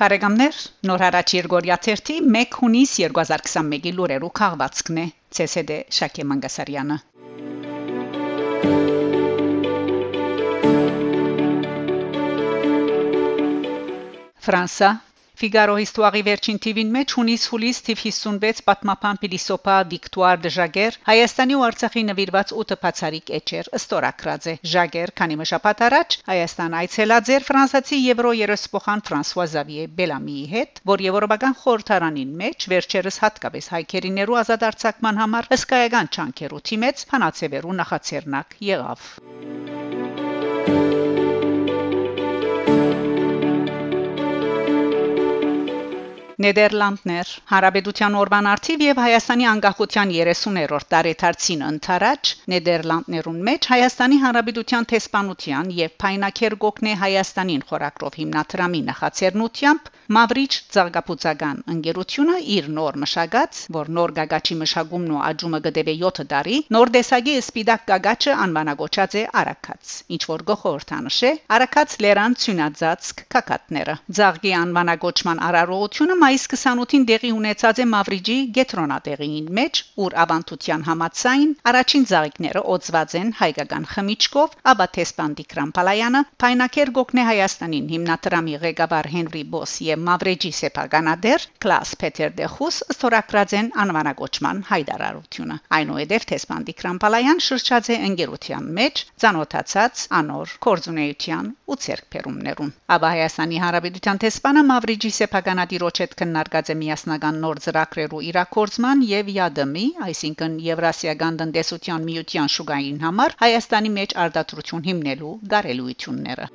Բարեկամներ, նոր հարաճ Երգորիա 30 1 հունիս 2021-ի լուրերու քաղվածքն է ՑՍԴ Շակե Մանգասարյանը Ֆրանսա Ֆիգարո հիստորի վերջին թիվին մեջ հունիս հուլիս թիվ 56 պատմապան Պիլիսոպա Վիկտուար դե Ժագեր Հայաստանի ու Արցախի նվիրված 8 բացարիք էջեր ըստորակրած է Ժագեր քանի մշապատ առաջ Հայաստան այցելած էր ֆրանսացի եվրո երեսփոխան Ֆրանսուଆ Զավիե Բելամիի հետ որ եվրոպական խորհրդարանին մեջ վերջերս հատկապես հայկերիներու ազատարցակման համար հսկայական չանքերու թիմեց փանացեվերու նախաձեռնակ եղավ Նեդերլանդներ Հարաբերության օրվան արթիվ եւ Հայաստանի անկախության 30-րդ տարեթարցին ընթരാճ Նեդերլանդներուն մեջ Հայաստանի Հանրապետության տեսփանության եւ Փայնակեր գոգնե Հայաստանին խորակրով հիմնադրամի նախաձեռնությամբ Մավրիչ ցաղկապուցական ընկերությունը իր նոր մշակած, որ նոր գագաչի մշակումն ու աճումը գտեվե 7 տարի, նոր դեսագի սպիդակ գագաչը անվանագոչած է Արաքած, ինչ որ գողորթանշ է Արաքած լերան ցյունածածկ կակատները։ Ցաղկի անվանագոչման արարողությունը մայիս 28-ին դեղի ունեցած է Մավրիջի Գետրոնատեղին մեջ, ուր ավանդության համացայն առաջին ցաղիկները օծված են հայկական խմիչքով, ապա տեսպանդի Կրամփալայանը Փայնակեր գոգնե Հայաստանին հիմնադրամի ղեկավար Հենրի Բոս եւ Մավրեջի սեփականադեր Կլաս Պետեր Դեխուս ստորակրած են անվանակոչման հայտարարությունը այնուհետև Թեսպանդի Կրամպալայան շրջած է ընկերության մեջ ցանոթացած անոր կորձունեության ու ցերկփերումներուն ապա Հայաստանի Հանրապետության Թեսպանը Մավրեջի սեփականադիրոջ հետ քննարկած է միասնական նոր ծրագրերու իրակորձման եւ յադմի այսինքն Եվրասիական տնտեսության միության շուգային համար Հայաստանի մեջ արտադրություն հիմնելու գարելույթունները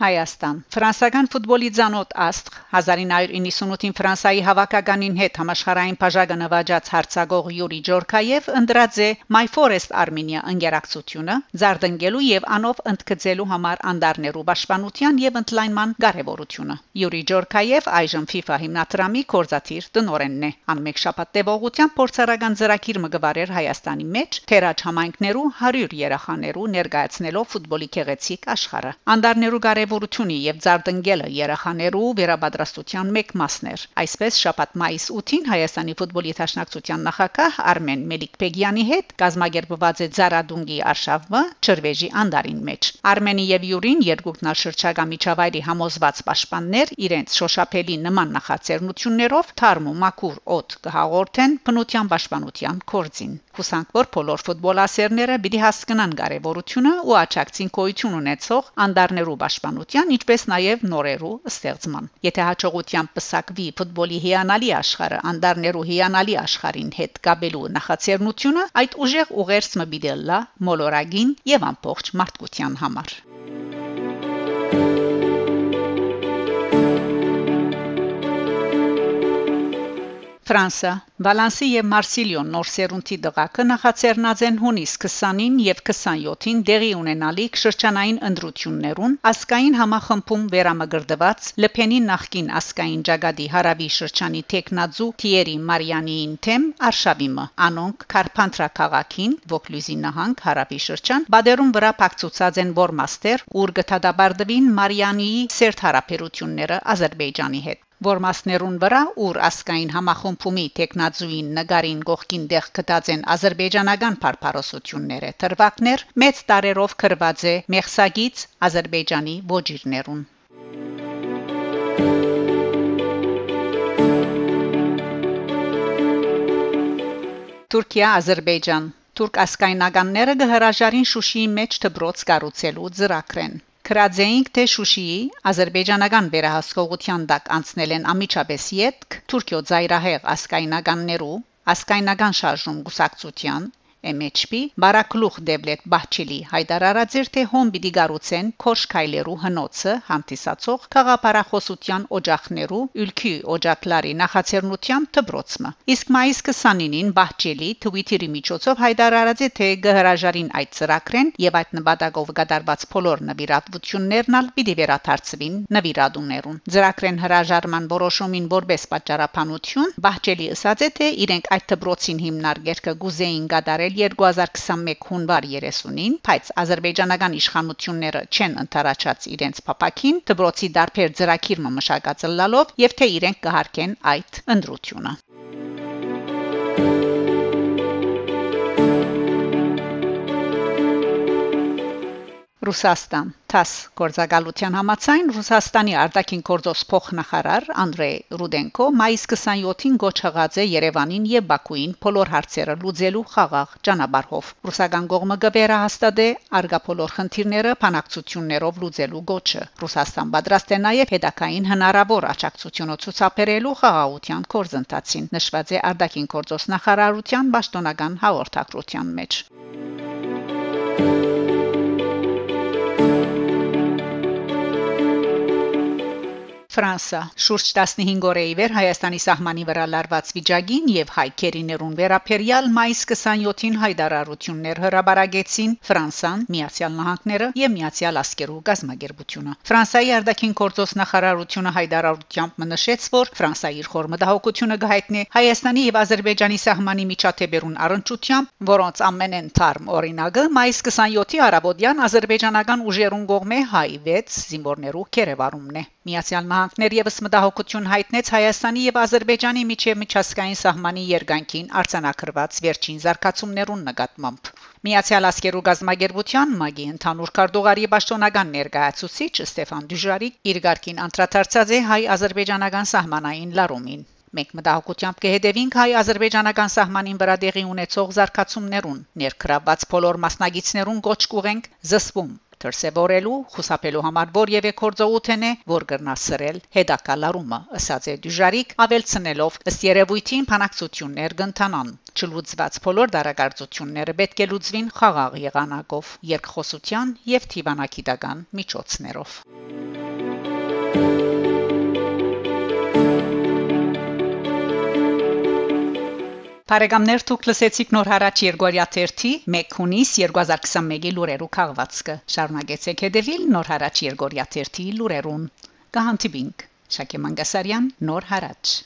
Հայաստան Ֆրանսական ֆուտբոլի ցանոթ աստղ 1998-ին Ֆրանսայի հավաքականին հետ համաշխարհային բաժակը նվաճած հարցագող Յուրի Ջորկաև ընդրած է My Forest Armenia ընկերակցությունը զարդնգելու եւ անով ընդգծելու համար անդարներու պաշտպանության եւ ընդլայնման կարեւորությունը Յուրի Ջորկաև այժմ FIFA հիմնադրամի կորզաթիր տնորենն է անմեկ շաբաթ տևողությամբ փորձարական ծրագիր մգվարեր Հայաստանի մեջ թերաճ համայնքներու 100 երեխաներու ներկայացնելով ֆուտբոլի քեղեցիկ աշխարհը անդարներու կարեւ կարևորությունը եւ ծարտնգելը երախաներու վերաբադրաստության մեկ մասն էր։ Այսպես շաբաթ մայիս 8-ին Հայաստանի ֆուտբոլի թաշնակցության նախակահ Արմեն Մելիք-Պեգյանի հետ կազմակերպված է Զարադունգի արշավը Չրվեժի անդարին մեջ։ Արմենի եւ Յուրին երկուքնաշրջակա միջավայրի համոզված պաշտպաններ իրենց շոշափելի նման նախաձեռնություններով թարմ ու մաքուր օդ կհաղորդեն բնության պաշտպանության կորձին։ Հուսանք որ բոլոր ֆուտբոլասերները պիտի հասկանան կարևորությունը ու աճակցին կոյություն ունեցող անդարներու պաշտպան պաշտպանության, ինչպես նաև նորերու ստեղծման։ Եթե հաջողությամբ պսակվի ֆուտբոլի հիանալի աշխարհը անդարներու հիանալի աշխարհին հետ կապելու նախաձեռնությունը, այդ ուժեղ ուղերձը բիդելլա մոլորագին եւ ամբողջ մարդկության համար։ Ֆրանսա Վալանսի եւ Մարսիլիոն նոր սերունդի դղակը նախաձեռնած են հունիս 20-ին եւ 27-ին դեղի ունենալիք շրջանային ընդրություններուն ասկային համախմբում վերամգրդված Լփենի նախկին ասկային Ջագադի հարավի շրջանի տեխնաձու Թիերի Մարիանիին թեմ Արշավիմը անոնք Կարփանտրա քաղաքին Վոկլյուզի նահանգ հարավի շրջան բادرուն վրա փակցուցած են Որմաստեր ուր գտադաբարդվին Մարիանիի սերտ հարաբերությունները Ադրբեջանի հետ որմասներուն վրա ուր ասկային համախմբումի տեխնազուին նգարին գողքին դեղ կտած են ազերբայջանական բարբարոսությունները թրվակներ մեծ տարերով կրված է մեղսագից ազերբայջանի ոչիրներուն Թուրքիա Ադրբեջան Թուրք ասկայնականները գհրաժարին Շուշիի մեջ դբրոց կառուցելու ծրագրեն Քրաձեինք թե Շուշիի ազերբայջանական վերահսկողության տակ անցնել են ամիջապես յետք Թուրքիո ծայրահեղ ասկայնականներու ասկայնական շարժում գուսակցության MHP Բարակլուխ Դեբլետ Բահչիլի հայտարարած էր թե հոմ պիտի գառուցեն Քոշկայլերու հնոցը հանդիսացող խաղապարախոսության օջախներու ülքի օջակլարի նախաձեռնությամբ դբրոցը իսկ մայիս 29-ին Բահչիլի Twitter-ի միջոցով հայտարարած է թե գհրաժարին այդ ծրագրեն եւ այդ նպատակով կատարված բոլոր նվիրատվություններն ալ պիտի վերաթարցվին նվիրատուներուն ծրագրեն հրաժարման որոշումին որպես պատճառաբանություն Բահչիլի ասաց է թե իրենք այդ դբրոցին հիմնարկերքը գուզեին գդարել կատարել 2021 հունվար 30-ին, բայց ազերբայջանական իշխանությունները չեն ընտարաչած իրենց փապակին դբրոցի դարբեր ծրագիր մշակած լալով եւ թե իրենք կհարկեն այդ ընդրությունը Ռուսաստան ՏԱՍ գործակալության համաձայն Ռուսաստանի արտաքին գործոս փոխնախարար Անդրեյ Ռուդենկո մայիս 27-ին գոչղած է Երևանին եւ Բաքուին բոլոր հարցերը լուծելու խաղաղ ճանապարհով։ Ռուսական կողմը գվերահաստատ է արգապոլոր խնդիրները փանակցություններով լուծելու գոչը։ Ռուսաստան պատրաստ է նաեւ հետակային հնարավոր աջակցությունը ցուցաբերելու խաղաղության կորզընթացին, նշված է արտաքին գործոս նախարարության պաշտոնական հաղորդակցության մեջ։ Ֆրանսա շուրջ 15 օրեի վեր Հայաստանի սահմանի վրա լարված վիճակին եւ հայկերիներուն վերապերյալ մայիս 27-ին հայդարարություններ հրաբարագեցին Ֆրանսան, Միացյալ Նահանգները եւ Միացյալ Ասկերու գազագերբությունը։ Ֆրանսայի արտաքին գործոս նախարարությունը հայդարարությամբ նշեց, որ Ֆրանսայի իր խոր մտահոգությունը գահիտնի Հայաստանի եւ Ադրբեջանի սահմանի միջադեպերուն առընչությամբ, որոնց ամենեն թարմ օրինակը մայիս 27-ի արաբոդյան ադրբեջանական ուժերուն կողմէ հայ 6 զինվորներու կերևարումն է։ Միացյալ Նահանգներ եւս մտահոգություն հայտնեց Հայաստանի եւ Ադրբեջանի միջև միջազգային սահմանի երգանքին արձանագրված վերջին զարգացումներուն նկատմամբ։ Միացյալ Ասկերու գազագերբության մագի ընդհանուր քարտուղարի պաշտոնական ներկայացուցիչ Ստեփան Դյուժարիկ իր ղարքին անդրադարձած է հայ-ադրբեջանական սահմանային լարումին։ Մենք մտահոգությամբ կհետևենք հայ-ադրբեջանական սահմանին վրա տեղի ունեցող զարգացումներուն, ներքրաված բոլոր մասնագետներուն գոչ կուղենք զսվում դրսևորելու խուսափելու համար որևէ կորձողութեն է որ գրնասրել հետակալարումը ըսած է դյուժարիկ ավելցնելով ըստ երևույթին փանակցություններ կընթանան չլուծված բոլոր դարակարծությունները պետք է լուծվին խաղաղ եղանակով երկխոսության եւ թիվանակիտական միջոցներով Բարեկամներ դուք լսեցիք նոր հարաճ Երգորիա 1 1 հունիս 2021-ի լուրերու քաղվածքը շարունակեցեք հետևել նոր հարաճ Երգորիա 1 լուրերուն կհանդիպինք Շակե Մանգասարյան նոր հարաճ